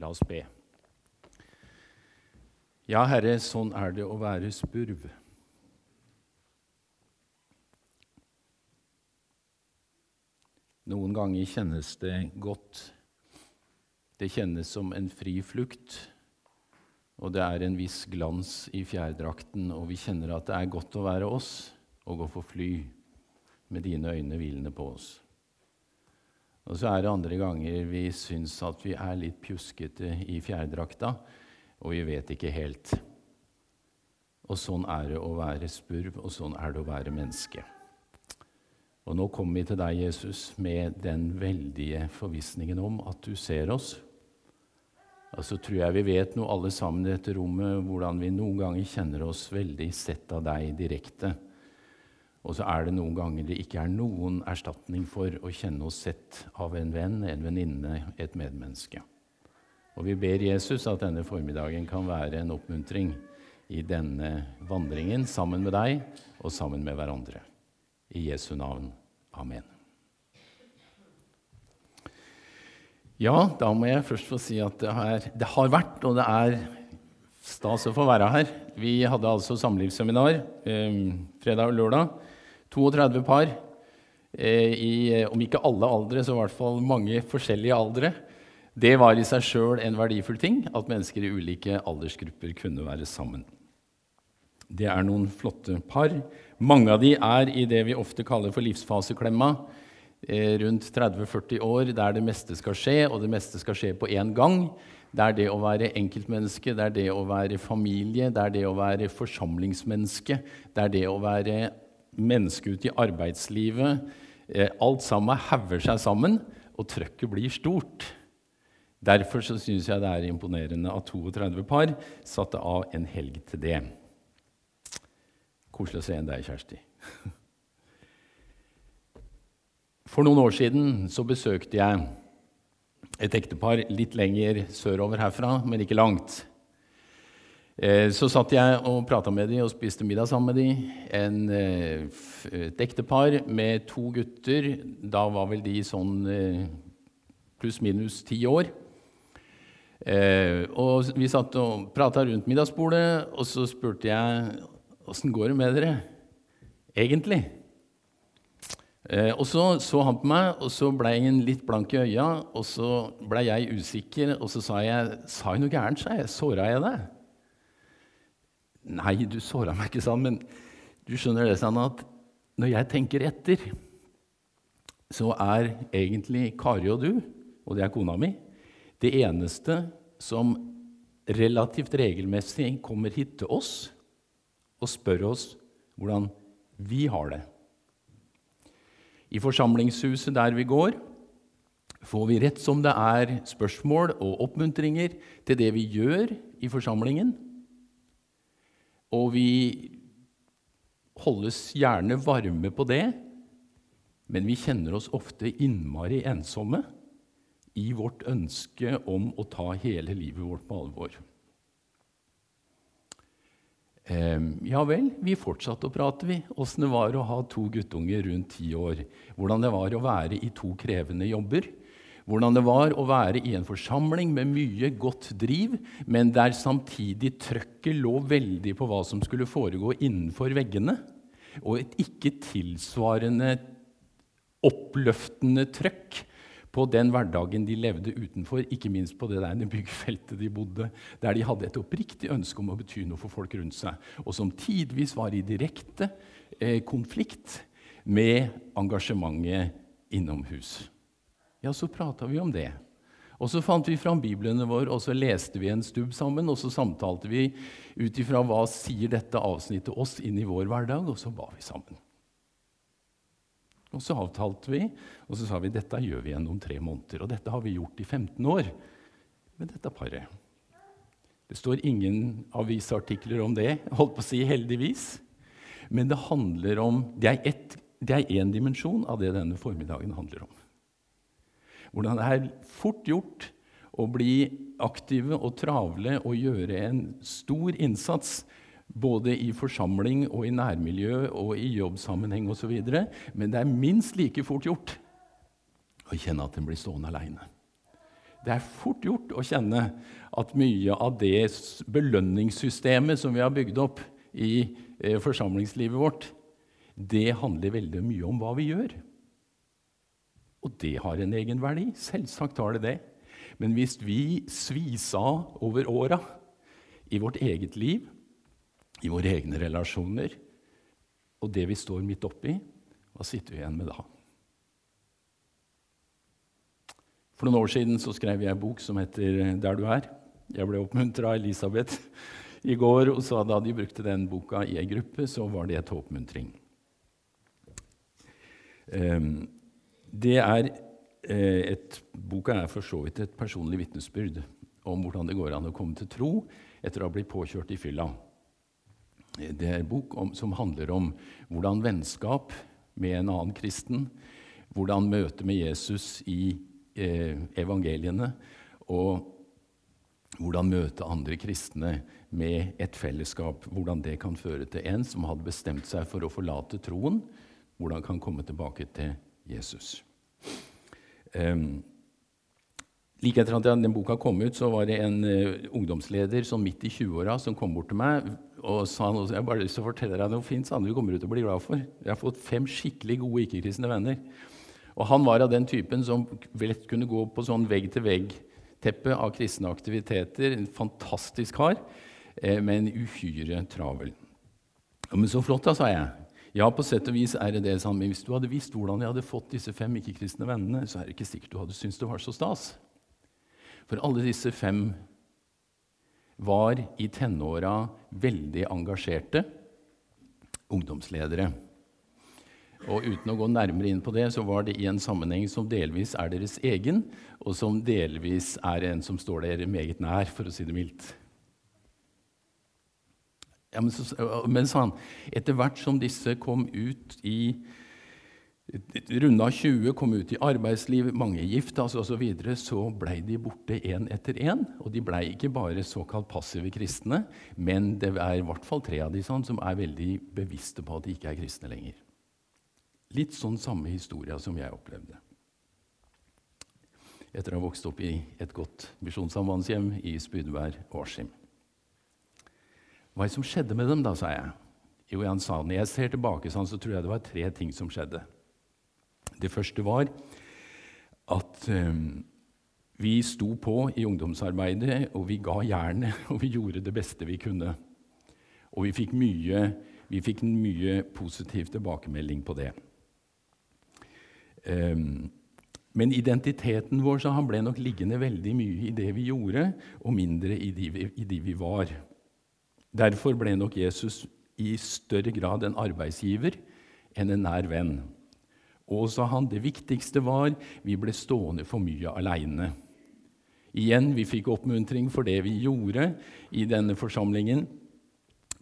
La oss be. Ja, Herre, sånn er det å være spurv. Noen ganger kjennes det godt. Det kjennes som en fri flukt, og det er en viss glans i fjærdrakten, og vi kjenner at det er godt å være oss og gå for fly med dine øyne hvilende på oss. Og så er det andre ganger vi syns at vi er litt pjuskete i fjærdrakta, og vi vet ikke helt. Og sånn er det å være spurv, og sånn er det å være menneske. Og nå kommer vi til deg, Jesus, med den veldige forvissningen om at du ser oss. Og så tror jeg vi vet noe alle sammen i dette rommet, hvordan vi noen ganger kjenner oss veldig sett av deg direkte. Og så er det noen ganger det ikke er noen erstatning for å kjenne oss sett av en venn, en venninne, et medmenneske. Og vi ber Jesus at denne formiddagen kan være en oppmuntring i denne vandringen sammen med deg og sammen med hverandre. I Jesu navn. Amen. Ja, da må jeg først få si at det, er, det har vært, og det er stas å få være her. Vi hadde altså samlivsseminar eh, fredag og lørdag. 32 par. Eh, I, om ikke alle aldre, så i hvert fall mange forskjellige aldre. Det var i seg sjøl en verdifull ting at mennesker i ulike aldersgrupper kunne være sammen. Det er noen flotte par. Mange av de er i det vi ofte kaller for livsfaseklemma. Eh, rundt 30-40 år der det meste skal skje, og det meste skal skje på én gang. Det er det å være enkeltmenneske, det er det å være familie, det er det å være forsamlingsmenneske, det er det å være menneske ute i arbeidslivet. Eh, alt sammen hauger seg sammen, og trøkket blir stort. Derfor syns jeg det er imponerende at 32 par satte av en helg til det. Koselig å se en deg, Kjersti. For noen år siden så besøkte jeg et ektepar litt lenger sørover herfra, men ikke langt. Eh, så satt jeg og prata med dem og spiste middag sammen med dem. En, eh, et ektepar med to gutter. Da var vel de sånn eh, pluss-minus ti år. Og vi satt og prata rundt middagsbordet, og så spurte jeg Åssen går det med dere egentlig? Og så så han på meg, og så ble han litt blank i øya. Og så ble jeg usikker, og så sa jeg sa jeg noe gærent. sa jeg. Såra jeg deg? Nei, du såra meg ikke sånn, men du skjønner det sånn at når jeg tenker etter, så er egentlig Kari og du, og det er kona mi, det eneste som relativt regelmessig kommer hit til oss og spør oss hvordan vi har det. I forsamlingshuset der vi går, får vi rett som det er spørsmål og oppmuntringer til det vi gjør i forsamlingen. Og vi holdes gjerne varme på det, men vi kjenner oss ofte innmari ensomme i vårt ønske om å ta hele livet vårt på alvor. Ehm, ja vel, vi fortsatte å prate, vi. Åssen det var å ha to guttunger rundt ti år. Hvordan det var å være i to krevende jobber. Hvordan det var å være i en forsamling med mye godt driv, men der samtidig trøkket lå veldig på hva som skulle foregå innenfor veggene, og et ikke tilsvarende oppløftende trøkk på den hverdagen de levde utenfor, ikke minst på det der byggfeltet de bodde, der de hadde et oppriktig ønske om å bety noe for folk rundt seg, og som tidvis var i direkte eh, konflikt med engasjementet innomhus. Ja, så prata vi om det. Og Så fant vi fram biblene våre, og så leste vi en stubb sammen. Og så samtalte vi ut ifra hva sier dette avsnittet oss inn i vår hverdag, og så ba vi sammen. Og så avtalte vi, og så sa vi dette gjør vi igjen om tre måneder. Og dette har vi gjort i 15 år med dette paret. Det står ingen avisartikler om det, holdt på å si heldigvis. Men det handler om, det er én dimensjon av det denne formiddagen handler om. Hvordan det er fort gjort å bli aktive og travle og gjøre en stor innsats både i forsamling og i nærmiljø og i jobbsammenheng osv. Men det er minst like fort gjort å kjenne at en blir stående aleine. Det er fort gjort å kjenne at mye av det belønningssystemet som vi har bygd opp i eh, forsamlingslivet vårt, det handler veldig mye om hva vi gjør. Og det har en egen verdi. Selvsagt har det det. Men hvis vi sviser over åra i vårt eget liv, i våre egne relasjoner, og det vi står midt oppi, hva sitter vi igjen med da? For noen år siden så skrev jeg en bok som heter 'Der du er'. Jeg ble oppmuntra av Elisabeth i går og sa da de brukte den boka i ei gruppe, så var det et håpmuntring. Um, det er eh, et, Boka er for så vidt et personlig vitnesbyrd om hvordan det går an å komme til tro etter å ha blitt påkjørt i fylla. Det er en bok om, som handler om hvordan vennskap med en annen kristen, hvordan møtet med Jesus i eh, evangeliene og hvordan møte andre kristne med et fellesskap, hvordan det kan føre til en som hadde bestemt seg for å forlate troen, hvordan kan komme tilbake til Jesus. Um, Like etter at den boka kom ut, så var det en uh, ungdomsleder sånn midt i 20-åra som kom bort til meg og sa noe, jeg bare lyst til å fortelle deg noe fint som du kommer ut til å bli glad for. Jeg har fått fem skikkelig gode ikke-kristne venner. Og Han var av den typen som lett kunne gå på sånn vegg-til-vegg-teppe av kristne aktiviteter. En fantastisk kar, eh, men uhyre travel. Men så flott, da, sa jeg. Ja, på sett og vis er det det, samme. Hvis du hadde visst hvordan jeg hadde fått disse fem ikke-kristne vennene, så er det ikke sikkert du hadde syntes det var så stas. For alle disse fem var i tenåra veldig engasjerte ungdomsledere. Og uten å gå nærmere inn på det, så var det i en sammenheng som delvis er deres egen, og som delvis er en som står dere meget nær, for å si det mildt. Ja, men, så, men sa han, etter hvert som disse kom ut i runda 20, kom ut i arbeidsliv, mange gifta seg osv., så, videre, så blei de borte én etter én. Og de blei ikke bare såkalt passive kristne, men det er i hvert fall tre av de sånn, som er veldig bevisste på at de ikke er kristne lenger. Litt sånn samme historie som jeg opplevde. Etter å ha vokst opp i et godt misjonssambandshjem i Spydberg og Askim. Hva som skjedde med dem, da, sa jeg. Jo, han sa, Når jeg ser tilbake, så tror jeg det var tre ting som skjedde. Det første var at um, vi sto på i ungdomsarbeidet, og vi ga jernet, og vi gjorde det beste vi kunne. Og vi fikk mye, vi fikk mye positiv tilbakemelding på det. Um, men identiteten vår så han ble nok liggende veldig mye i det vi gjorde, og mindre i de, vi, i de vi var. Derfor ble nok Jesus i større grad en arbeidsgiver enn en nær venn. Og, sa han, det viktigste var vi ble stående for mye aleine. Igjen, vi fikk oppmuntring for det vi gjorde i denne forsamlingen.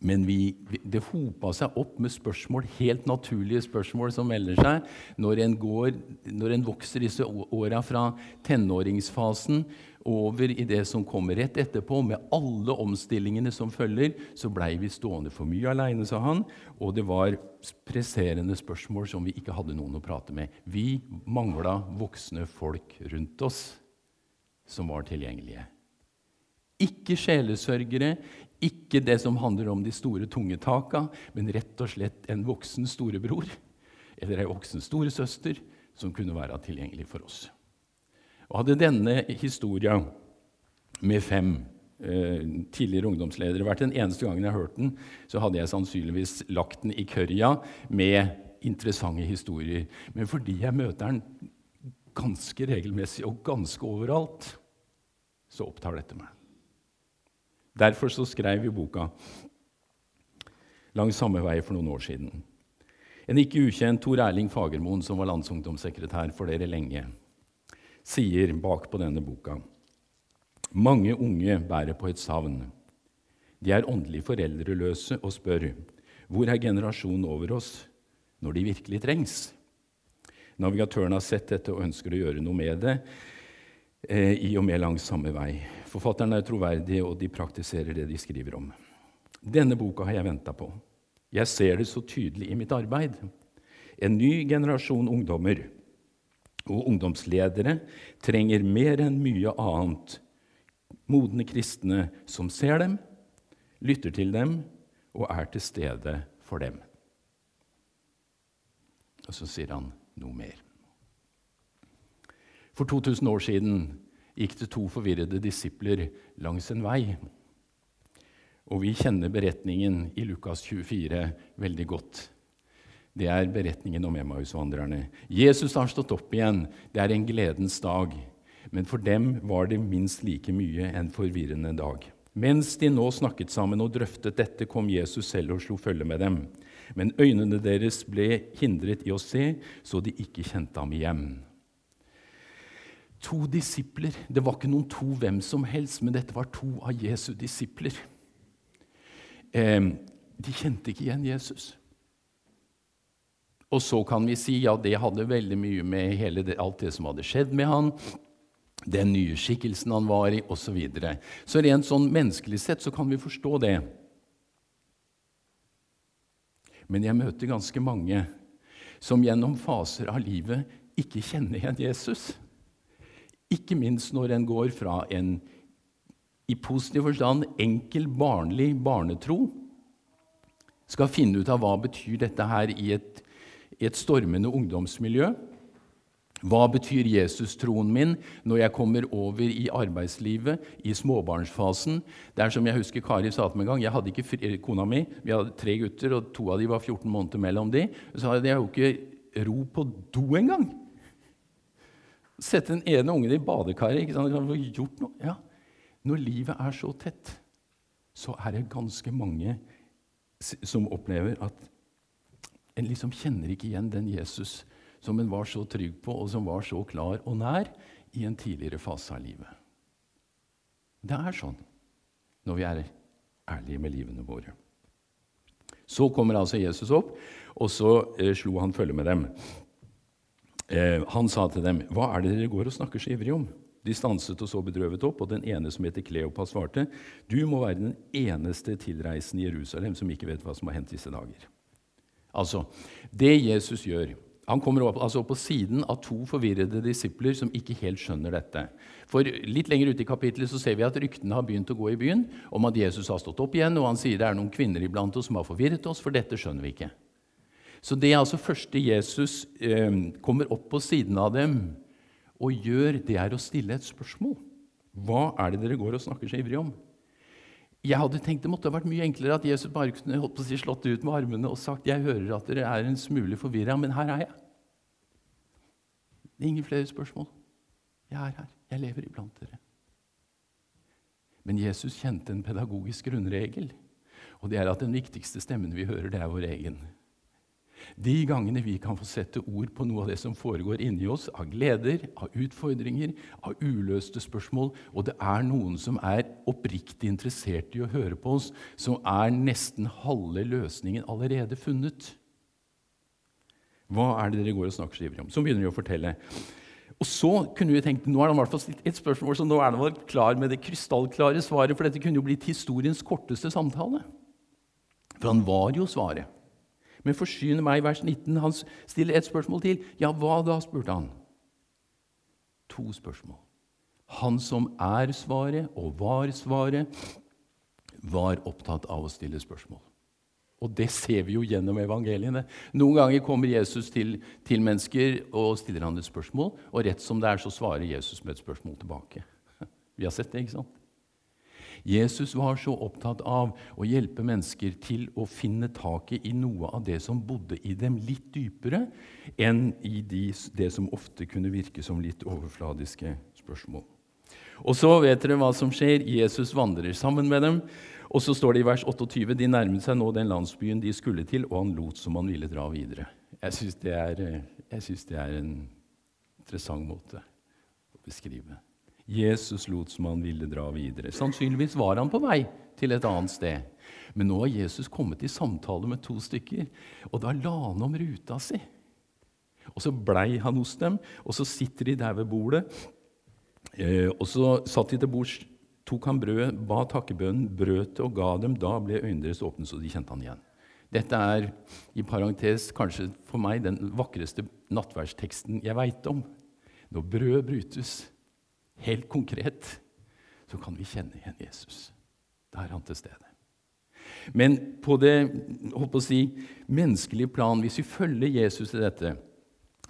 Men vi, det hopa seg opp med spørsmål, helt naturlige spørsmål som melder seg når en, går, når en vokser disse åra fra tenåringsfasen over i det som kommer rett etterpå, med alle omstillingene som følger, så blei vi stående for mye aleine, sa han. Og det var presserende spørsmål som vi ikke hadde noen å prate med. Vi mangla voksne folk rundt oss som var tilgjengelige. Ikke sjelesørgere, ikke det som handler om de store, tunge taka, men rett og slett en voksen storebror eller ei voksen storesøster som kunne være tilgjengelig for oss. Og Hadde denne historia med fem eh, tidligere ungdomsledere vært den eneste gangen jeg har hørt den, så hadde jeg sannsynligvis lagt den i kørja med interessante historier. Men fordi jeg møter den ganske regelmessig og ganske overalt, så opptar dette meg. Derfor så skrev vi boka langs samme vei for noen år siden. En ikke ukjent Tor Erling Fagermoen, som var landsungdomssekretær for dere lenge, sier bak på denne boka mange unge bærer på et savn. De er åndelig foreldreløse og spør hvor er generasjonen over oss når de virkelig trengs? Navigatøren har sett dette og ønsker å gjøre noe med det eh, i og med langs samme vei. Forfatterne er troverdige, og de praktiserer det de skriver om. Denne boka har jeg venta på. Jeg ser det så tydelig i mitt arbeid. En ny generasjon ungdommer og ungdomsledere trenger mer enn mye annet modne kristne som ser dem, lytter til dem og er til stede for dem. Og så sier han noe mer. For 2000 år siden gikk det to forvirrede disipler langs en vei. Og vi kjenner beretningen i Lukas 24 veldig godt. Det er beretningen om Emmausvandrerne. Jesus har stått opp igjen. Det er en gledens dag. Men for dem var det minst like mye en forvirrende dag. Mens de nå snakket sammen og drøftet dette, kom Jesus selv og slo følge med dem. Men øynene deres ble hindret i å se, så de ikke kjente ham igjen. To disipler. Det var ikke noen to hvem som helst, men dette var to av Jesu disipler. Eh, de kjente ikke igjen Jesus. Og så kan vi si ja, det hadde veldig mye med det, alt det som hadde skjedd med han, den nye skikkelsen han var i, osv. Så, videre. så rent sånn menneskelig sett så kan vi forstå det. Men jeg møter ganske mange som gjennom faser av livet ikke kjenner igjen Jesus. Ikke minst når en går fra en i positiv forstand enkel, barnlig barnetro skal finne ut av hva betyr dette her i et i et stormende ungdomsmiljø. Hva betyr Jesus-troen min når jeg kommer over i arbeidslivet, i småbarnsfasen? Det er som jeg husker Kari sa til meg en gang. Jeg hadde ikke kona mi, Vi hadde tre gutter, og to av dem var 14 måneder mellom dem. Så hadde jeg jo ikke ro på do engang. Sette den ene ungen i badekaret. ikke sant? Kan gjort noe. Ja. Når livet er så tett, så er det ganske mange som opplever at en liksom kjenner ikke igjen den Jesus som en var så trygg på, og som var så klar og nær i en tidligere fase av livet. Det er sånn når vi er ærlige med livene våre. Så kommer altså Jesus opp, og så eh, slo han følge med dem. Eh, han sa til dem, 'Hva er det dere går og snakker så ivrig om?' De stanset og så bedrøvet opp, og den ene som heter Kleopas, svarte, 'Du må være den eneste tilreisende i Jerusalem som ikke vet hva som har hendt disse dager.' Altså, det Jesus gjør Han kommer opp, altså på siden av to forvirrede disipler som ikke helt skjønner dette. For Litt lenger ute i kapittelet så ser vi at ryktene har begynt å gå i byen om at Jesus har stått opp igjen, og han sier det er noen kvinner iblant oss som har forvirret oss, for dette skjønner vi ikke. Så det er altså første Jesus eh, kommer opp på siden av dem og gjør, det er å stille et spørsmål. Hva er det dere går og snakker så ivrig om? Jeg hadde tenkt Det måtte ha vært mye enklere at Jesus bare kunne holdt på å si, slått ut med armene og sagt jeg hører at dere er en smule forvirra, men her er jeg. Det er ingen flere spørsmål. Jeg er her. Jeg lever iblant dere. Men Jesus kjente en pedagogisk grunnregel, og det er at den viktigste stemmen vi hører, det er vår egen. De gangene vi kan få sette ord på noe av det som foregår inni oss, av gleder, av utfordringer, av uløste spørsmål, og det er noen som er oppriktig interessert i å høre på oss, så er nesten halve løsningen allerede funnet. Hva er det dere går og snakker så ivrig om? Så begynner de å fortelle. Og så kunne vi tenkt, Nå er det i hvert fall et spørsmål, så nå er det klar med det krystallklare svaret, for dette kunne jo blitt historiens korteste samtale. For han var jo svaret. Men forsyne meg, vers 19. Han stiller et spørsmål til. Ja, hva da? spurte han. To spørsmål. Han som er svaret, og var svaret, var opptatt av å stille spørsmål. Og det ser vi jo gjennom evangeliene. Noen ganger kommer Jesus til, til mennesker og stiller han et spørsmål, og rett som det er, så svarer Jesus med et spørsmål tilbake. Vi har sett det, ikke sant? Jesus var så opptatt av å hjelpe mennesker til å finne taket i noe av det som bodde i dem litt dypere, enn i de, det som ofte kunne virke som litt overfladiske spørsmål. Og så vet dere hva som skjer. Jesus vandrer sammen med dem. Og så står det i vers 28 de nærmet seg nå den landsbyen de skulle til, og han lot som han ville dra videre. Jeg syns det, det, er en interessant måte å beskrive Jesus lot som han ville dra videre. Sannsynligvis var han på vei til et annet sted. Men nå har Jesus kommet i samtale med to stykker, og da la han om ruta si. Og så blei han hos dem, og så sitter de der ved bordet. Eh, og så satt de til bords, tok han brød, ba takkebønnen, brøt det og ga dem. Da ble øynene deres åpne, så de kjente han igjen. Dette er i parentes kanskje for meg den vakreste nattverdsteksten jeg veit om. Når brødet brytes, helt konkret, så kan vi kjenne igjen Jesus. Da er han til stede. Men på det si, menneskelige plan, hvis vi følger Jesus i dette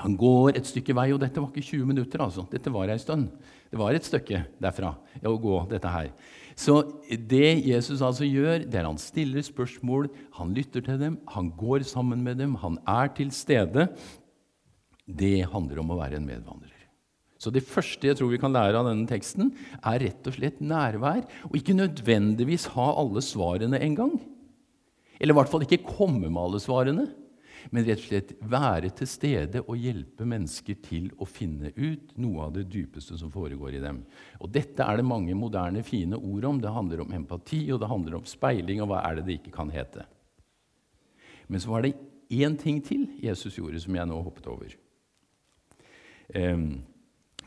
Han går et stykke vei, og dette var ikke 20 minutter. altså. Dette var ei stund. Det var et stykke derfra å gå dette her. Så det Jesus altså gjør, det er han stiller spørsmål, han lytter til dem, han går sammen med dem, han er til stede. Det handler om å være en medvandrer. Så det første jeg tror vi kan lære av denne teksten, er rett og slett nærvær. Og ikke nødvendigvis ha alle svarene en gang. Eller i hvert fall ikke komme med alle svarene. Men rett og slett være til stede og hjelpe mennesker til å finne ut noe av det dypeste som foregår i dem. Og Dette er det mange moderne, fine ord om. Det handler om empati, og det handler om speiling, og hva er det det ikke kan hete. Men så var det én ting til Jesus gjorde, som jeg nå hoppet over. Um,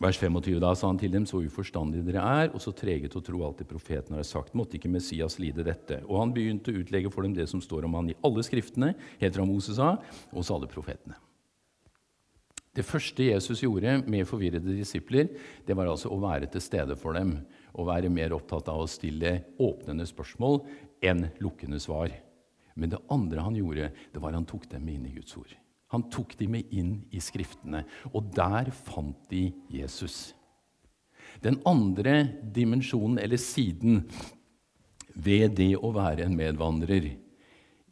Vers 25, Da sa han til dem, så uforstandige dere er, og så trege til å tro alt det profeten har sagt. Måtte ikke Messias lide dette? Og han begynte å utlegge for dem det som står om han i alle skriftene, helt fra Moses av, og alle profetene. Det første Jesus gjorde med forvirrede disipler, det var altså å være til stede for dem. Og være mer opptatt av å stille åpnende spørsmål enn lukkende svar. Men det andre han gjorde, det var han tok dem inn i Guds ord. Han tok de med inn i Skriftene, og der fant de Jesus. Den andre dimensjonen, eller siden, ved det å være en medvandrer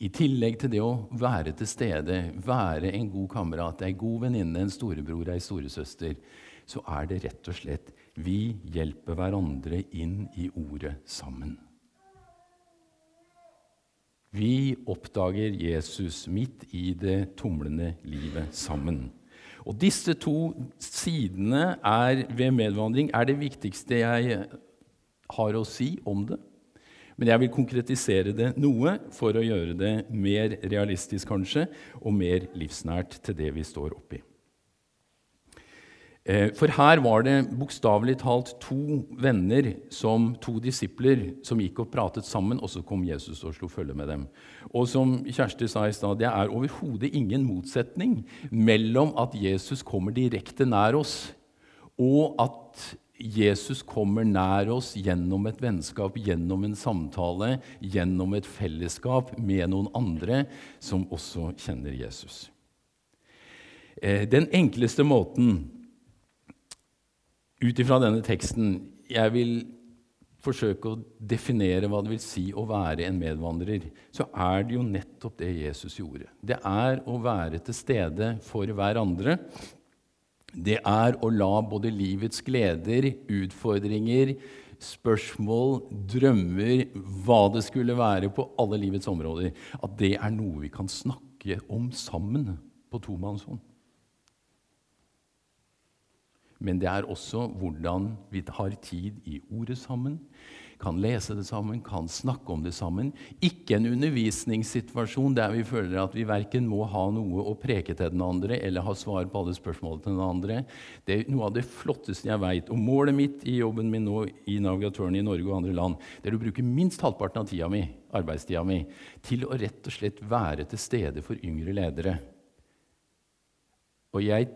i tillegg til det å være til stede, være en god kamerat, ei god venninne, en storebror, ei storesøster, så er det rett og slett vi hjelper hverandre inn i ordet sammen. Vi oppdager Jesus midt i det tumlende livet sammen. Og Disse to sidene er, ved medvandring er det viktigste jeg har å si om det. Men jeg vil konkretisere det noe for å gjøre det mer realistisk kanskje, og mer livsnært til det vi står oppi. Eh, for her var det bokstavelig talt to venner, som to disipler, som gikk og pratet sammen, og så kom Jesus og slo følge med dem. Og som Kjersti sa i stad, det er overhodet ingen motsetning mellom at Jesus kommer direkte nær oss, og at Jesus kommer nær oss gjennom et vennskap, gjennom en samtale, gjennom et fellesskap med noen andre som også kjenner Jesus. Eh, den enkleste måten ut ifra denne teksten Jeg vil forsøke å definere hva det vil si å være en medvandrer, så er det jo nettopp det Jesus gjorde. Det er å være til stede for hverandre. Det er å la både livets gleder, utfordringer, spørsmål, drømmer, hva det skulle være på alle livets områder, at det er noe vi kan snakke om sammen på tomannshånd men det er også hvordan vi har tid i ordet sammen, kan lese det sammen, kan snakke om det sammen. Ikke en undervisningssituasjon der vi føler at vi verken må ha noe å preke til den andre eller ha svar på alle spørsmål til den andre. Det er noe av det flotteste jeg veit. Og målet mitt i jobben min nå i navigatøren i Norge og andre land, det er å bruke minst halvparten av tida mi, arbeidstida mi til å rett og slett være til stede for yngre ledere. Og jeg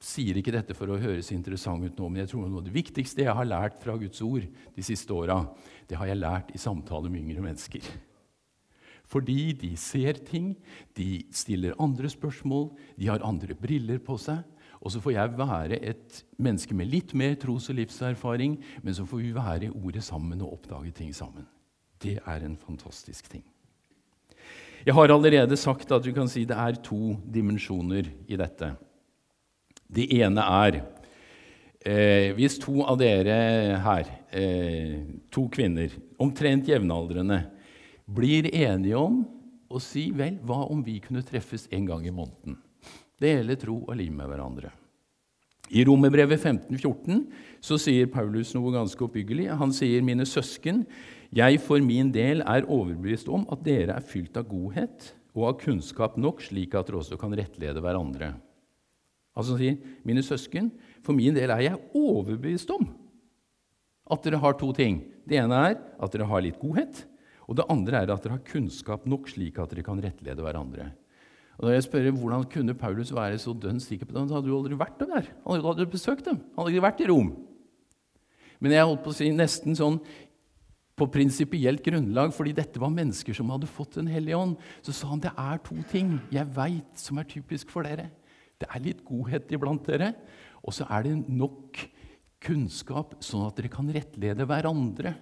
sier ikke dette for å høres interessant ut nå, men jeg tror noe av det viktigste jeg har lært fra Guds ord de siste åra, det har jeg lært i samtale med yngre mennesker. Fordi de ser ting, de stiller andre spørsmål, de har andre briller på seg. Og så får jeg være et menneske med litt mer tros- og livserfaring, men så får vi være i ordet sammen og oppdage ting sammen. Det er en fantastisk ting. Jeg har allerede sagt at du kan si det er to dimensjoner i dette. Det ene er eh, Hvis to av dere her, eh, to kvinner, omtrent jevnaldrende, blir enige om å si vel, hva om vi kunne treffes en gang i måneden? Dele tro og liv med hverandre. I Romerbrevet 15-14 så sier Paulus noe ganske oppbyggelig. Han sier, 'Mine søsken, jeg for min del er overbevist om at dere er fylt av godhet og av kunnskap nok, slik at dere også kan rettlede hverandre.' Altså sier, 'Mine søsken, for min del er jeg overbevist om at dere har to ting.' Det ene er at dere har litt godhet, og det andre er at dere har kunnskap nok slik at dere kan rettlede hverandre. Og da jeg spør hvordan kunne Paulus være så dønn sikker på det, han hadde jo aldri vært der. Han hadde besøkt dem. Han hadde ikke vært i Rom. Men jeg holdt på å si nesten sånn på prinsipielt grunnlag, fordi dette var mennesker som hadde fått Den hellige ånd, så sa han det er to ting jeg veit som er typisk for dere. Det er litt godhet iblant dere, og så er det nok kunnskap, sånn at dere kan rettlede hverandre.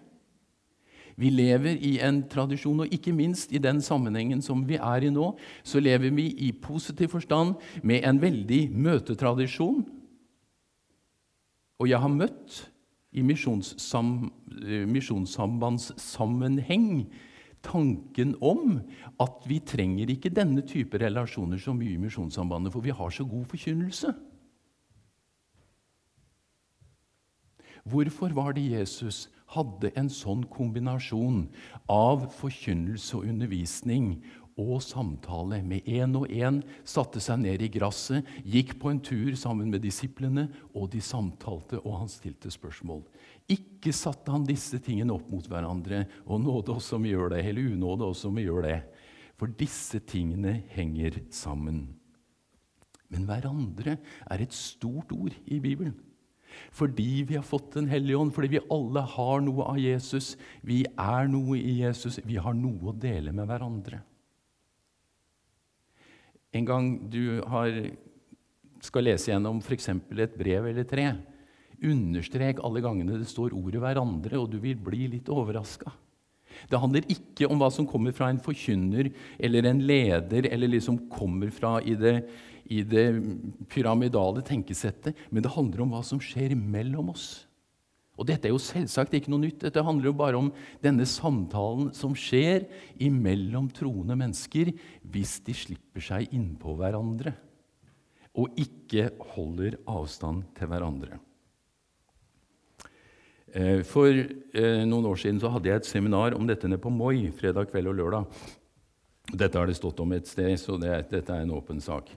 Vi lever i en tradisjon, og ikke minst i den sammenhengen som vi er i nå, så lever vi i positiv forstand med en veldig møtetradisjon. Og jeg har møtt i misjonssam, misjonssambandssammenheng tanken om at vi trenger ikke denne type relasjoner så mye i Misjonssambandet, for vi har så god forkynnelse. Hvorfor var det Jesus hadde en sånn kombinasjon av forkynnelse og undervisning og samtale. Med én og én satte seg ned i gresset, gikk på en tur sammen med disiplene, og de samtalte, og han stilte spørsmål. Ikke satte han disse tingene opp mot hverandre, og nåde oss som gjør det, eller unåde oss som gjør det. For disse tingene henger sammen. Men hverandre er et stort ord i Bibelen. Fordi vi har fått Den hellige ånd, fordi vi alle har noe av Jesus. Vi er noe i Jesus. Vi har noe å dele med hverandre. En gang du har, skal lese gjennom f.eks. et brev eller tre, understrek alle gangene det står ordet 'hverandre', og du vil bli litt overraska. Det handler ikke om hva som kommer fra en forkynner eller en leder, eller liksom kommer fra i det, i det pyramidale tenkesettet, men det handler om hva som skjer mellom oss. Og dette er jo selvsagt ikke noe nytt. Dette handler jo bare om denne samtalen som skjer imellom troende mennesker hvis de slipper seg innpå hverandre og ikke holder avstand til hverandre. Eh, for eh, noen år siden så hadde jeg et seminar om dette nede på Moi fredag kveld og lørdag. Dette har det stått om et sted, så det, dette er en åpen sak.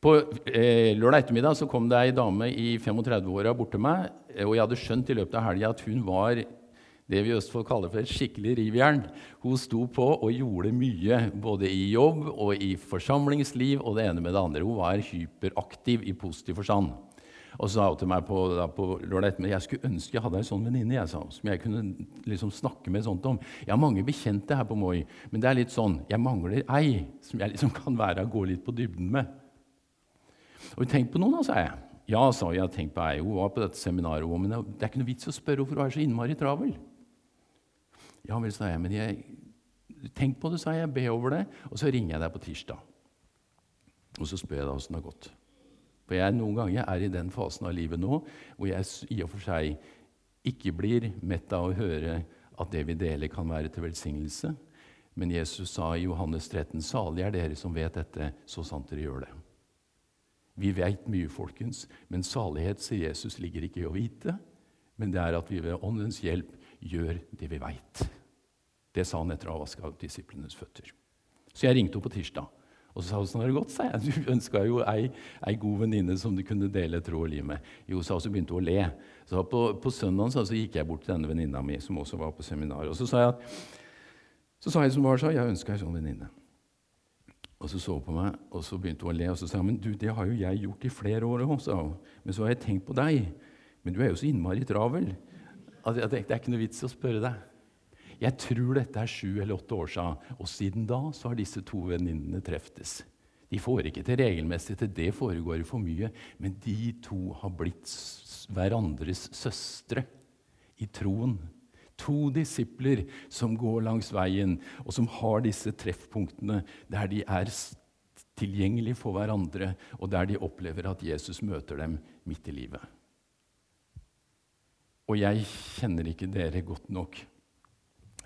På eh, lørdag ettermiddag så kom det ei dame i 35-åra bort til meg. Eh, og jeg hadde skjønt i løpet av helga at hun var det vi i Østfold kaller for et skikkelig rivjern. Hun sto på og gjorde mye, både i jobb og i forsamlingsliv og det ene med det andre. Hun var hyperaktiv i positiv forstand. Og så sa hun til meg på, da, på lørdag ettermiddag jeg skulle ønske jeg hadde ei sånn venninne som jeg kunne liksom snakke med sånt om. Jeg har mange bekjente her på Moi, men det er litt sånn, jeg mangler ei som jeg liksom kan være og gå litt på dybden med. Og tenk på noen, da, sa jeg. Ja, sa jeg, tenk på ei. Hun var på dette seminaret, men det er ikke noe vits å spørre hvorfor hun er så innmari travel. Ja vel, sa jeg, men jeg, tenk på det, sa jeg. Be over det. Og så ringer jeg deg på tirsdag. Og så spør jeg deg åssen det har gått. For jeg noen ganger er i den fasen av livet nå hvor jeg i og for seg ikke blir mett av å høre at det vi deler, kan være til velsignelse. Men Jesus sa i Johannes 13.: Salige er dere som vet dette, så sant dere gjør det. Vi veit mye, folkens, men salighet, sier Jesus, ligger ikke i å vite, men det er at vi ved Åndens hjelp gjør det vi veit. Det sa han etter å ha vaska disiplenes føtter. Så jeg ringte henne på tirsdag. Og så sa hun sånn har det gått, sa jeg. Du ønska jo ei, ei god venninne som du kunne dele tro og liv med. Jo, sa hun, så begynte hun å le. Så På, på søndagen så, gikk jeg bort til denne venninna mi, som også var på seminar. Og så sa jeg, at, så sa jeg som var sa, jeg ønska ei sånn venninne. Og så så hun på meg, og så begynte hun å le. Og så sa hun men du, det har jo jeg gjort i flere år òg. Men så har jeg tenkt på deg. Men du er jo så innmari travel. Altså, det er ikke noe vits å spørre deg. Jeg tror dette er sju eller åtte år siden, og siden da så har disse to venninnene treftes. De får ikke til regelmessig, til det foregår for mye, men de to har blitt hverandres søstre i troen. To disipler som går langs veien, og som har disse treffpunktene der de er tilgjengelige for hverandre, og der de opplever at Jesus møter dem midt i livet. Og jeg kjenner ikke dere godt nok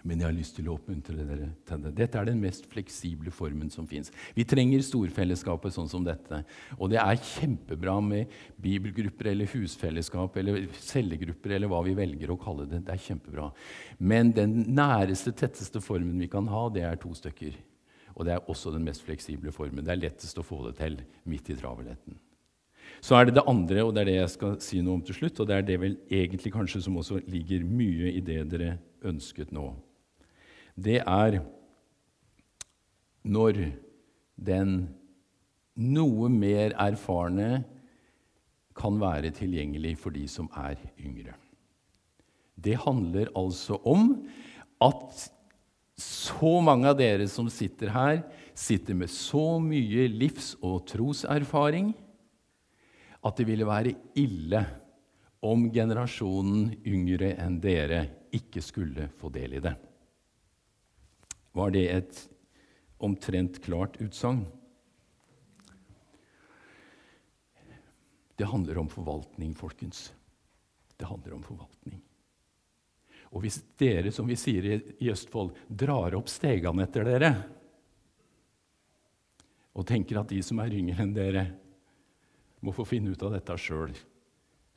men jeg har lyst til å oppmuntre dere til det. Dette er den mest fleksible formen som fins. Vi trenger storfellesskapet sånn som dette. Og det er kjempebra med bibelgrupper eller husfellesskap eller cellegrupper eller hva vi velger å kalle det. Det er kjempebra. Men den næreste, tetteste formen vi kan ha, det er to stykker. Og det er også den mest fleksible formen. Det er lettest å få det til midt i travelheten. Så er det det andre, og det er det jeg skal si noe om til slutt. Og det er det vel egentlig kanskje som også ligger mye i det dere ønsket nå det er når den noe mer erfarne kan være tilgjengelig for de som er yngre. Det handler altså om at så mange av dere som sitter her, sitter med så mye livs- og troserfaring at det ville være ille om generasjonen yngre enn dere ikke skulle få del i det. Var det et omtrent klart utsagn? Det handler om forvaltning, folkens. Det handler om forvaltning. Og hvis dere, som vi sier i Østfold, drar opp stegene etter dere og tenker at de som er yngre enn dere, må få finne ut av dette sjøl,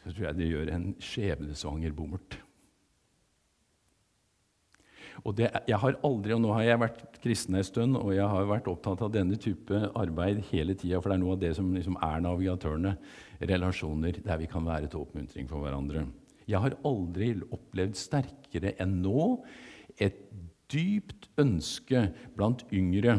så tror jeg det gjør en skjebnesvanger bommert. Og det, jeg har aldri, og Nå har jeg vært kristen en stund, og jeg har vært opptatt av denne type arbeid hele tida, for det er noe av det som liksom er navigatørene. Relasjoner der vi kan være til oppmuntring for hverandre. Jeg har aldri opplevd sterkere enn nå et dypt ønske blant yngre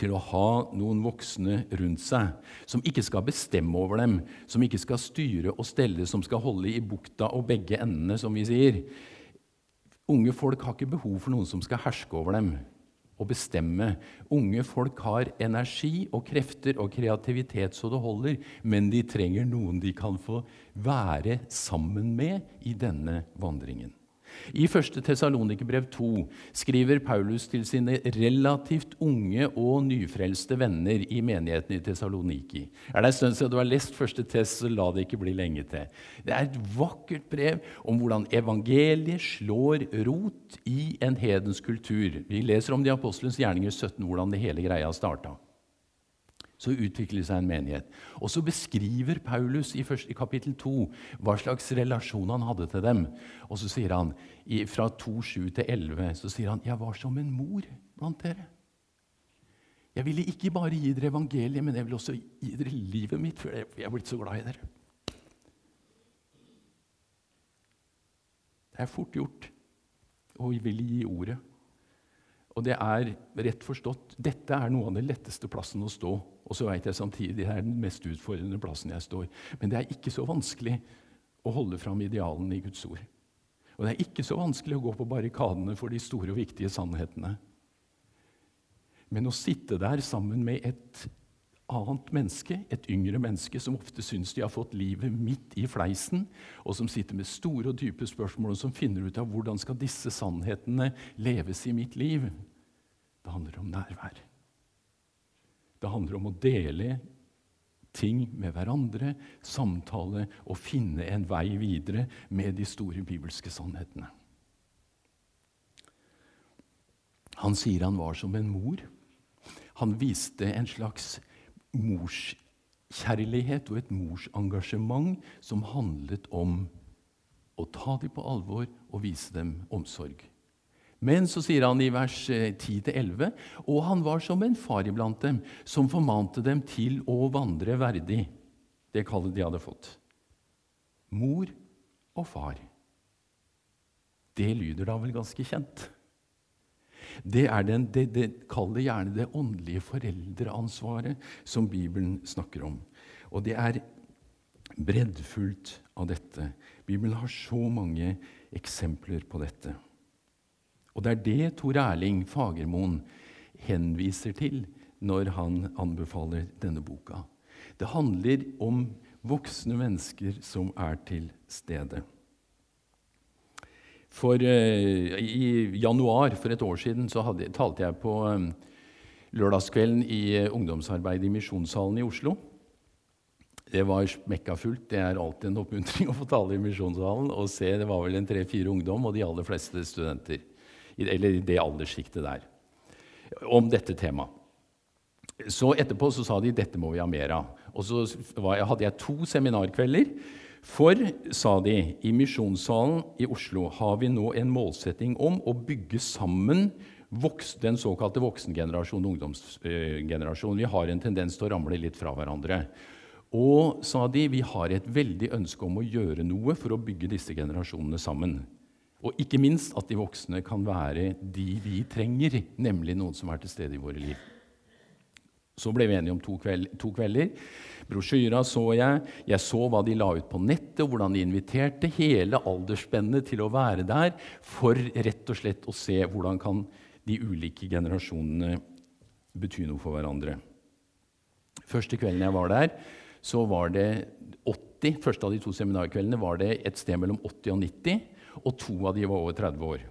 til å ha noen voksne rundt seg som ikke skal bestemme over dem, som ikke skal styre og stelle, som skal holde i bukta og begge endene, som vi sier. Unge folk har ikke behov for noen som skal herske over dem og bestemme. Unge folk har energi og krefter og kreativitet så det holder, men de trenger noen de kan få være sammen med i denne vandringen. I 1. Tessalonikerbrev 2 skriver Paulus til sine relativt unge og nyfrelste venner i menigheten i Tessaloniki. Er det en stund siden du har lest 1. Tess, så la det ikke bli lenge til. Det er et vakkert brev om hvordan evangeliet slår rot i en hedens kultur. Vi leser om de apostelens gjerninger 17, hvordan det hele greia starta så utvikler det seg en menighet. Og så beskriver Paulus i, første, i kapittel 2 hva slags relasjon han hadde til dem. Og så sier han i, fra 2.7 til 11 så sier han, 'Jeg var som en mor blant dere'. Jeg ville ikke bare gi dere evangeliet, men jeg ville også gi dere livet mitt, for jeg er blitt så glad i dere. Det er fort gjort å ville gi ordet. Og det er rett forstått dette er noe av den letteste plassen å stå. Og så vet jeg samtidig det er den mest utfordrende plassen jeg står. Men det er ikke så vanskelig å holde fram idealene i Guds ord. Og det er ikke så vanskelig å gå på barrikadene for de store og viktige sannhetene. Men å sitte der sammen med et annet menneske, et yngre menneske, som ofte syns de har fått livet midt i fleisen, og som sitter med store og dype spørsmål, og som finner ut av hvordan skal disse sannhetene leves i mitt liv, det handler om nærvær. Det handler om å dele ting med hverandre, samtale og finne en vei videre med de store bibelske sannhetene. Han sier han var som en mor. Han viste en slags morskjærlighet og et morsengasjement som handlet om å ta dem på alvor og vise dem omsorg. Men så sier han i vers 10-11.: eh, Og han var som en far iblant dem, som formante dem til å vandre verdig. Det kallet de hadde fått. Mor og far. Det lyder da vel ganske kjent? Det er den, det, det, kaller gjerne det åndelige foreldreansvaret som Bibelen snakker om. Og det er breddfullt av dette. Bibelen har så mange eksempler på dette. Og det er det Tor Erling Fagermoen henviser til når han anbefaler denne boka. Det handler om voksne mennesker som er til stede. For uh, I januar for et år siden så hadde, talte jeg på um, lørdagskvelden i uh, ungdomsarbeidet i Misjonssalen i Oslo. Det var smekka fullt. Det er alltid en oppmuntring å få tale i Misjonssalen. og se, Det var vel en tre-fire ungdom, og de aller fleste studenter eller i det alderssjiktet der, om dette temaet. Så etterpå så sa de dette må vi ha mer av. Og så hadde jeg to seminarkvelder. For, sa de, i Misjonssalen i Oslo har vi nå en målsetting om å bygge sammen den såkalte voksengenerasjonen og ungdomsgenerasjonen. Vi har en tendens til å ramle litt fra hverandre. Og, sa de, vi har et veldig ønske om å gjøre noe for å bygge disse generasjonene sammen. Og ikke minst at de voksne kan være de vi trenger, nemlig noen som er til stede i våre liv. Så ble vi enige om to, kveld, to kvelder. Brosjyra så jeg. Jeg så hva de la ut på nettet, og hvordan de inviterte hele aldersspennet til å være der for rett og slett å se hvordan kan de ulike generasjonene bety noe for hverandre. Første kvelden jeg var der, så var det 80, første av de to seminarkveldene var det et sted mellom 80 og 90, og to av de var over 30 år.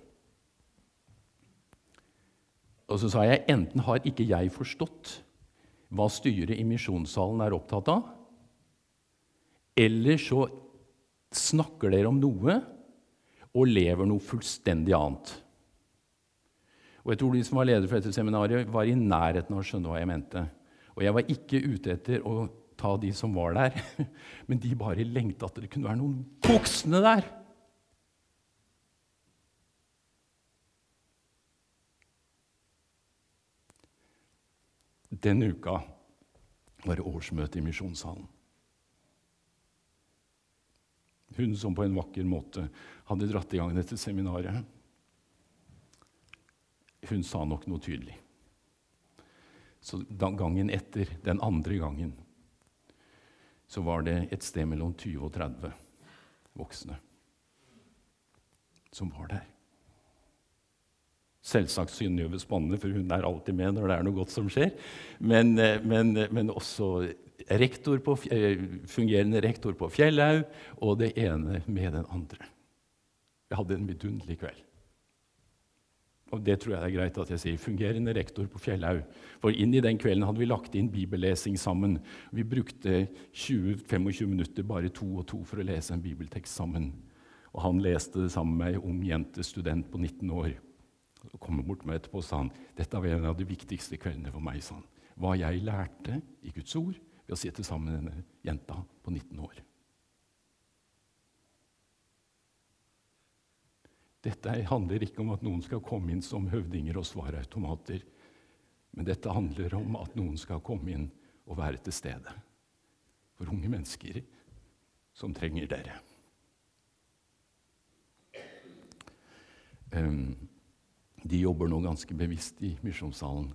Og så sa jeg enten har ikke jeg forstått hva styret i misjonssalen er opptatt av, eller så snakker dere om noe og lever noe fullstendig annet. Og jeg tror de som var leder for dette seminaret, var i nærheten av å skjønne hva jeg mente. Og jeg var ikke ute etter å ta de som var der, men de bare lengta at det kunne være noen voksne der. Den uka var det årsmøte i Misjonssalen. Hun som på en vakker måte hadde dratt i gang dette seminaret, hun sa nok noe tydelig. Så gangen etter, den andre gangen, så var det et sted mellom 20 og 30 voksne som var der. Selvsagt Synnøve Spanne, for hun er alltid med når det er noe godt som skjer. Men, eh, men, eh, men også rektor på, eh, fungerende rektor på Fjellhaug, og det ene med den andre. Vi hadde en vidunderlig kveld. Og det tror jeg det er greit at jeg sier. Fungerende rektor på Fjellhaug. For inn i den kvelden hadde vi lagt inn bibellesing sammen. Vi brukte 20-25 minutter, bare to og to, for å lese en bibeltekst sammen. Og han leste det sammen med ei ung jente, student på 19 år. Og kom bort med etterpå og sa han, dette var en av de viktigste kveldene for meg. sa han. Hva jeg lærte i Guds ord ved å sitte sammen med denne jenta på 19 år. Dette handler ikke om at noen skal komme inn som høvdinger og svarautomater. Men dette handler om at noen skal komme inn og være til stede for unge mennesker som trenger dere. Um, de jobber nå ganske bevisst i misjonssalen.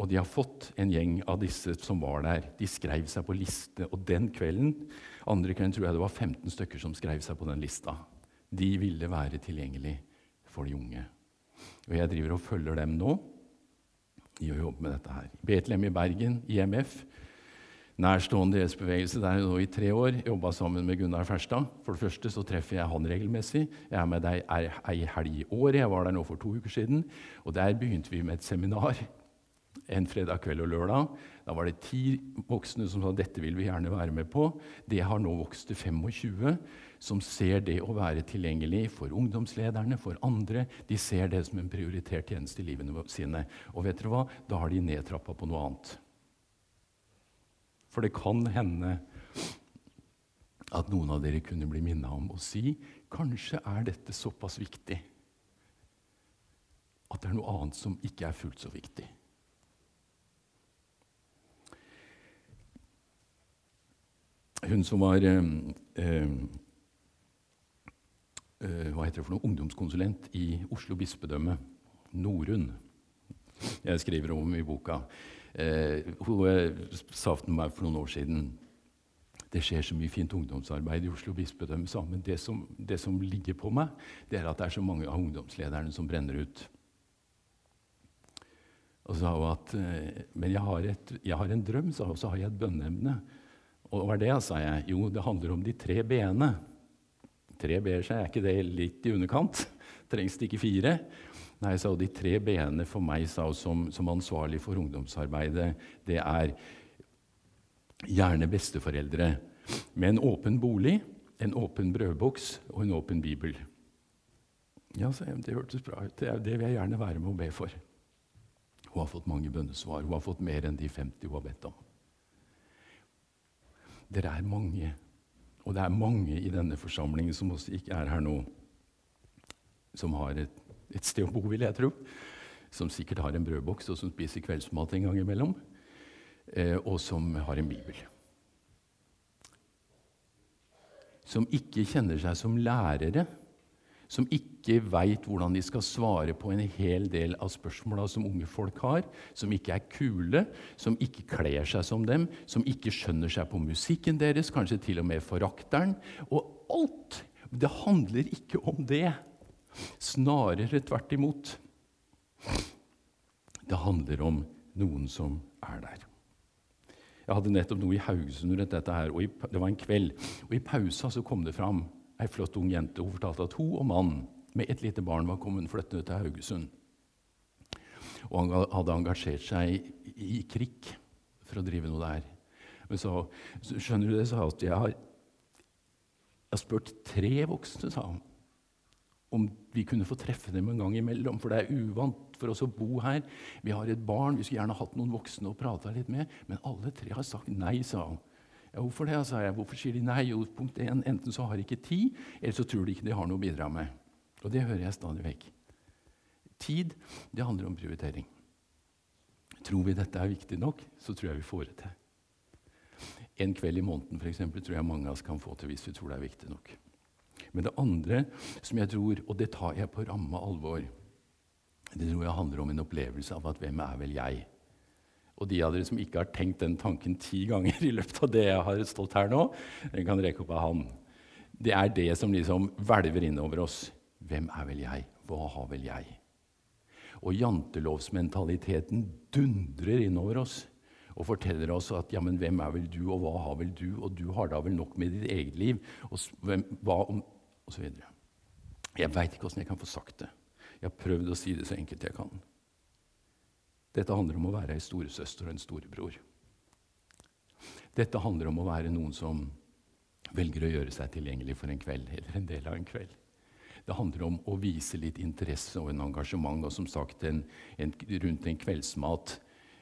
Og de har fått en gjeng av disse som var der. De skrev seg på liste. Og den kvelden andre kvelden tror jeg det var 15 stykker som skrev seg på den lista de ville være tilgjengelig for de unge. Og jeg driver og følger dem nå i å jobbe med dette her. Betlehem i Bergen, IMF, nærstående DS-bevegelse der nå i tre år. Jobba sammen med Gunnar Ferstad. For det første så treffer jeg han regelmessig. Jeg er med deg ei helg i året. Jeg var der nå for to uker siden. Og der begynte vi med et seminar en fredag kveld og lørdag. Da var det ti voksne som sa dette vil vi gjerne være med på. Det har nå vokst til 25 som ser det å være tilgjengelig for ungdomslederne, for andre. De ser det som en prioritert tjeneste i livene sine. Og vet dere hva? Da har de nedtrappa på noe annet. For det kan hende at noen av dere kunne bli minna om å si kanskje er dette såpass viktig at det er noe annet som ikke er fullt så viktig. Hun som var eh, eh, Eh, hva heter det for noe, ungdomskonsulent i Oslo bispedømme, Norun. Jeg skriver om i boka. Hun sa til meg for noen år siden det skjer så mye fint ungdomsarbeid i Oslo bispedømme, men det som, det som ligger på meg, det er at det er så mange av ungdomslederne som brenner ut. Og sa hun at Men jeg har, et, jeg har en drøm, sa hun, og så har jeg et bønneemne. Og hva er det, sa jeg. Jo, det handler om de tre b-ene. Tre b-er seg, er ikke det litt i underkant? Trengs det ikke fire? Nei, sa De tre b-ene for meg sa som, som ansvarlig for ungdomsarbeidet, det er gjerne besteforeldre med en åpen bolig, en åpen brødboks og en åpen bibel. Ja, sa jeg, Det hørtes bra ut. Det, det vil jeg gjerne være med og be for. Hun har fått mange bønnesvar. Hun har fått mer enn de 50 hun har bedt om. Dere er mange og det er mange i denne forsamlingen som også ikke er her nå, som har et, et sted å bo, vil jeg tro. Som sikkert har en brødboks, og som spiser kveldsmat en gang imellom. Eh, og som har en bibel. Som ikke kjenner seg som lærere, som ikke veit hvordan de skal svare på en hel del av spørsmåla som unge folk har, som ikke er kule, som ikke kler seg som dem, som ikke skjønner seg på musikken deres, kanskje til og med forakteren. Og alt! Det handler ikke om det. Snarere tvert imot. Det handler om noen som er der. Jeg hadde nettopp noe i Haugesund rundt dette her, og det var en kveld. Og I pausa så kom det fram ei flott ung jente. Hun fortalte at hun og mannen med et lite barn var kommet flyttende til Haugesund. Og han hadde engasjert seg i, krikk for å drive noe der. Men så, skjønner du det, sa at jeg har, jeg har spurt tre voksne, sa han om vi kunne få treffe dem en gang imellom. For det er uvant for oss å bo her. Vi har et barn, vi skulle gjerne hatt noen voksne å prate litt med. Men alle tre har sagt nei, sa han. Ja, hvorfor det, sa jeg. Hvorfor sier de nei? Jo, punkt 1, Enten så har de ikke tid, eller så tror de ikke de har noe å bidra med. Og det hører jeg stadig vekk. Tid, det handler om prioritering. Tror vi dette er viktig nok, så tror jeg vi får det til. En kveld i måneden for eksempel, tror jeg mange av oss kan få til hvis vi tror det er viktig nok. Men det andre som jeg tror, og det tar jeg på ramme alvor, det tror jeg handler om en opplevelse av at 'hvem er vel jeg'? Og de av dere som ikke har tenkt den tanken ti ganger i løpet av det jeg har stått her nå, den kan rekke opp av han. Det er det som liksom hvelver innover oss. Hvem er vel jeg? Hva har vel jeg? Og jantelovsmentaliteten dundrer innover oss og forteller oss at ja, hvem er vel du, og hva har vel du, og du har da vel nok med ditt eget liv, og hvem, hva om osv. Jeg veit ikke åssen jeg kan få sagt det. Jeg har prøvd å si det så enkelt jeg kan. Dette handler om å være ei storesøster og en storebror. Dette handler om å være noen som velger å gjøre seg tilgjengelig for en kveld eller en del av en kveld. Det handler om å vise litt interesse og en engasjement, og som sagt en, en, rundt en kveldsmat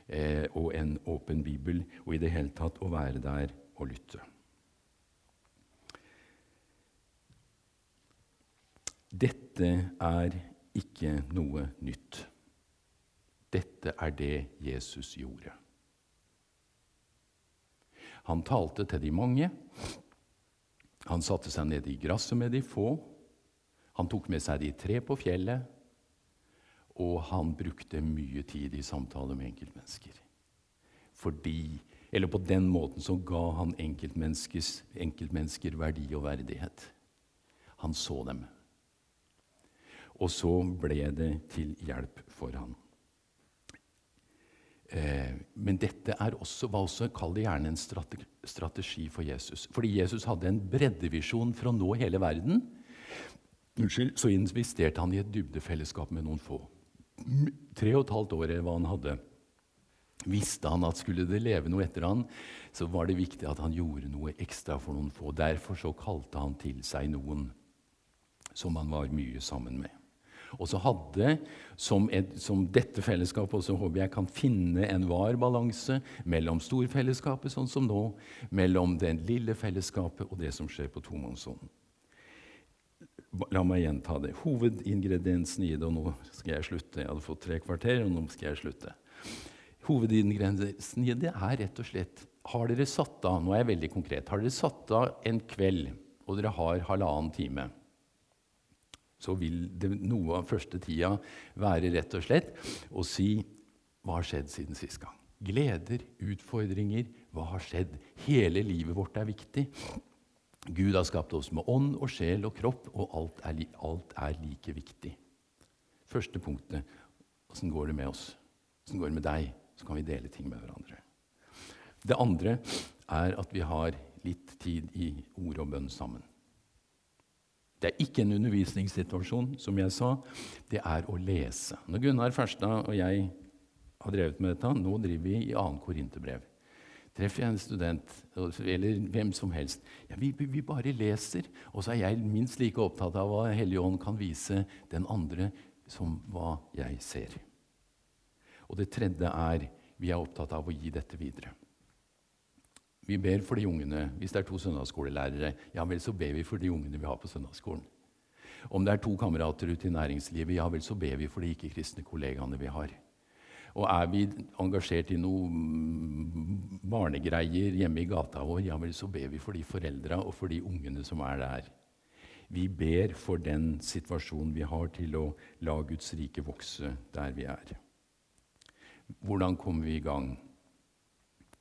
eh, og en åpen bibel, og i det hele tatt å være der og lytte. Dette er ikke noe nytt. Dette er det Jesus gjorde. Han talte til de mange. Han satte seg ned i gresset med de få. Han tok med seg de tre på fjellet. Og han brukte mye tid i samtale med enkeltmennesker. Fordi, eller På den måten så ga han enkeltmennesker verdi og verdighet. Han så dem. Og så ble det til hjelp for han. Eh, men dette også, var også, kall det gjerne en strategi for Jesus. Fordi Jesus hadde en breddevisjon for å nå hele verden. Unnskyld, så investerte han i et dybdefellesskap med noen få. Tre og et halvt år eller hva han hadde. Visste han at skulle det leve noe etter han, så var det viktig at han gjorde noe ekstra for noen få. Derfor så kalte han til seg noen som han var mye sammen med. Og så hadde, som, et, som dette fellesskapet også håper jeg kan finne en var balanse mellom storfellesskapet, sånn som nå, mellom det lille fellesskapet og det som skjer på tomannshånd. La meg gjenta det. Hovedingrediensen i det Og nå skal jeg slutte. Jeg hadde fått tre kvarter, og nå skal jeg slutte. Hovedingrediensen i det er rett og slett Har dere satt av nå er jeg veldig konkret, har dere satt av en kveld, og dere har halvannen time så vil det noe av første tida være rett og slett å si hva har skjedd siden sist gang? Gleder, utfordringer, hva har skjedd? Hele livet vårt er viktig. Gud har skapt oss med ånd og sjel og kropp, og alt er, alt er like viktig. Første punktet åssen går det med oss? Åssen går det med deg? Så kan vi dele ting med hverandre. Det andre er at vi har litt tid i ord og bønn sammen. Det er ikke en undervisningssituasjon, som jeg sa. Det er å lese. Når Gunnar Ferstad og jeg har drevet med dette, nå driver vi i 2. Korinterbrev. Treffer jeg en student, eller hvem som helst ja, vi, vi, bare leser. Og så er jeg minst like opptatt av hva Hellige Ånd kan vise den andre, som hva jeg ser. Og det tredje er vi er opptatt av å gi dette videre. Vi ber for de ungene. Hvis det er to søndagsskolelærere, ja vel, så ber vi for de ungene vi har på søndagsskolen. Om det er to kamerater ute i næringslivet, ja vel, så ber vi for de ikke-kristne kollegaene vi har. Og er vi engasjert i noe barnegreier hjemme i gata vår, ja vel, så ber vi for de foreldra og for de ungene som er der. Vi ber for den situasjonen vi har, til å la Guds rike vokse der vi er. Hvordan kommer vi i gang?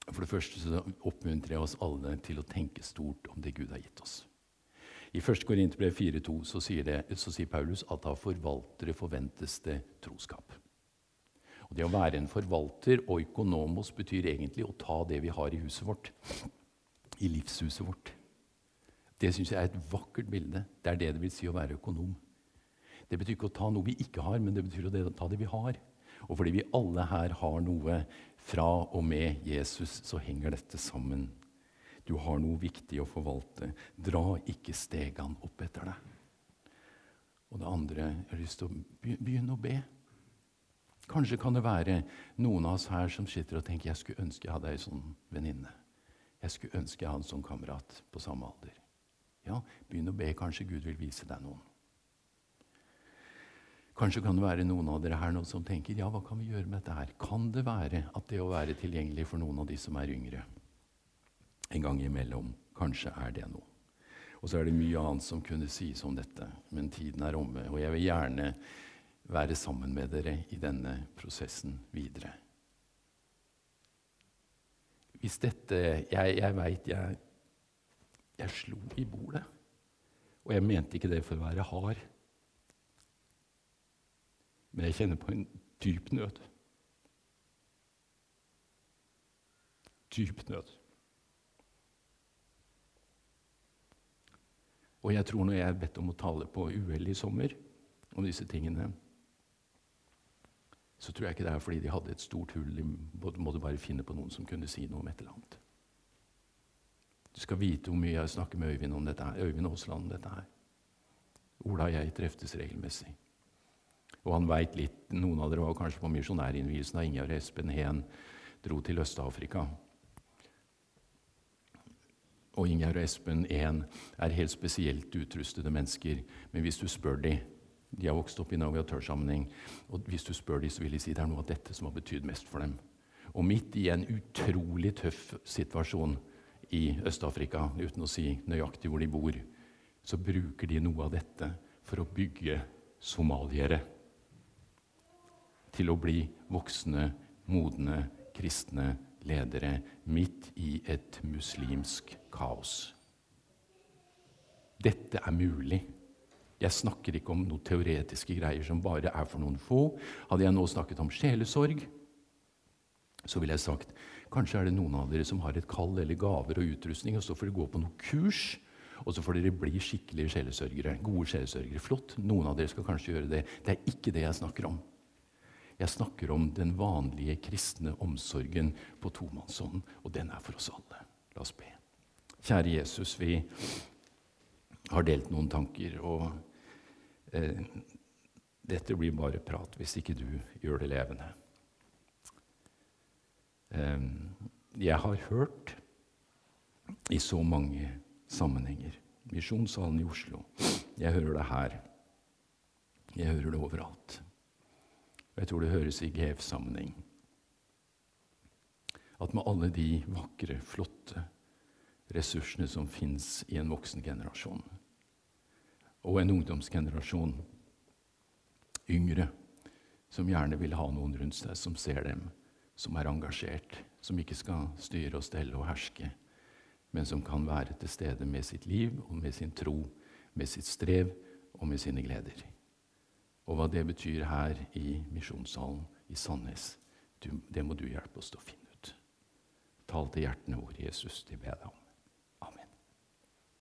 For det første så oppmuntrer jeg oss alle til å tenke stort om det Gud har gitt oss. I 1. Korinterbrev 4,2 så, sier Paulus at av forvaltere forventes det troskap. Og Det å være en forvalter og økonomos betyr egentlig å ta det vi har i huset vårt, i livshuset vårt. Det syns jeg er et vakkert bilde. Det er det det vil si å være økonom. Det betyr ikke å ta noe vi ikke har, men det betyr å ta det vi har. Og fordi vi alle her har noe fra og med Jesus, så henger dette sammen. Du har noe viktig å forvalte. Dra ikke stegene opp etter deg. Og det andre Jeg har lyst til å begynne å be. Kanskje kan det være noen av oss her som sitter og tenker jeg skulle ønske jeg hadde ei sånn venninne. Jeg skulle ønske jeg hadde en sånn kamerat på samme alder. Ja, begynn å be. Kanskje Gud vil vise deg noen. Kanskje kan det være noen av dere her nå som tenker ja, hva kan vi gjøre med dette her? Kan det være at det å være tilgjengelig for noen av de som er yngre, en gang imellom, kanskje er det noe? Og så er det mye annet som kunne sies om dette, men tiden er omme. Og jeg vil gjerne være sammen med dere i denne prosessen videre. Hvis dette Jeg, jeg veit jeg, jeg slo i bordet. Og jeg mente ikke det for å være hard. Men jeg kjenner på en dyp nød. Dyp nød. Og jeg tror når jeg er bedt om å tale på UL i sommer om disse tingene, så tror jeg ikke det er fordi de hadde et stort hull. De måtte bare finne på noen som kunne si noe om et eller annet. Du skal vite hvor mye jeg snakker med Øyvind om dette her. Øyvind Aasland om dette her. Ola og jeg treftes regelmessig. Og han veit litt Noen av dere var kanskje på misjonærinnvielsen da Ingjerd Espen Heen dro til Øst-Afrika. Og Ingjerd og Espen Heen er helt spesielt utrustede mennesker. Men hvis du spør dem de har vokst opp i navigatørsammenheng. Og hvis du spør dem, så vil de si det er noe av dette som har betydd mest for dem. Og midt i en utrolig tøff situasjon i Øst-Afrika, uten å si nøyaktig hvor de bor, så bruker de noe av dette for å bygge somaliere til å bli voksne, modne, kristne ledere midt i et muslimsk kaos. Dette er mulig. Jeg snakker ikke om noen teoretiske greier som bare er for noen få. Hadde jeg nå snakket om sjelesorg, så ville jeg sagt kanskje er det noen av dere som har et kall eller gaver og utrustning, og så får dere gå på noen kurs, og så får dere bli skikkelige sjelesørgere. Gode sjelesørgere. Flott. Noen av dere skal kanskje gjøre det. Det er ikke det jeg snakker om. Jeg snakker om den vanlige kristne omsorgen på tomannshånd, og den er for oss alle. La oss be. Kjære Jesus, vi har delt noen tanker. og eh, Dette blir bare prat hvis ikke du gjør det levende. Eh, jeg har hørt i så mange sammenhenger. Misjonssalen i Oslo. Jeg hører det her. Jeg hører det overalt. Og jeg tror det høres i GF-sammenheng. At med alle de vakre, flotte ressursene som fins i en voksen generasjon, og en ungdomsgenerasjon, yngre, som gjerne vil ha noen rundt seg som ser dem, som er engasjert, som ikke skal styre og stelle og herske, men som kan være til stede med sitt liv og med sin tro, med sitt strev og med sine gleder. Og hva det betyr her i misjonssalen i Sandnes, det må du hjelpe oss til å finne ut. Tal til hjertene våre, Jesus, det ber deg om.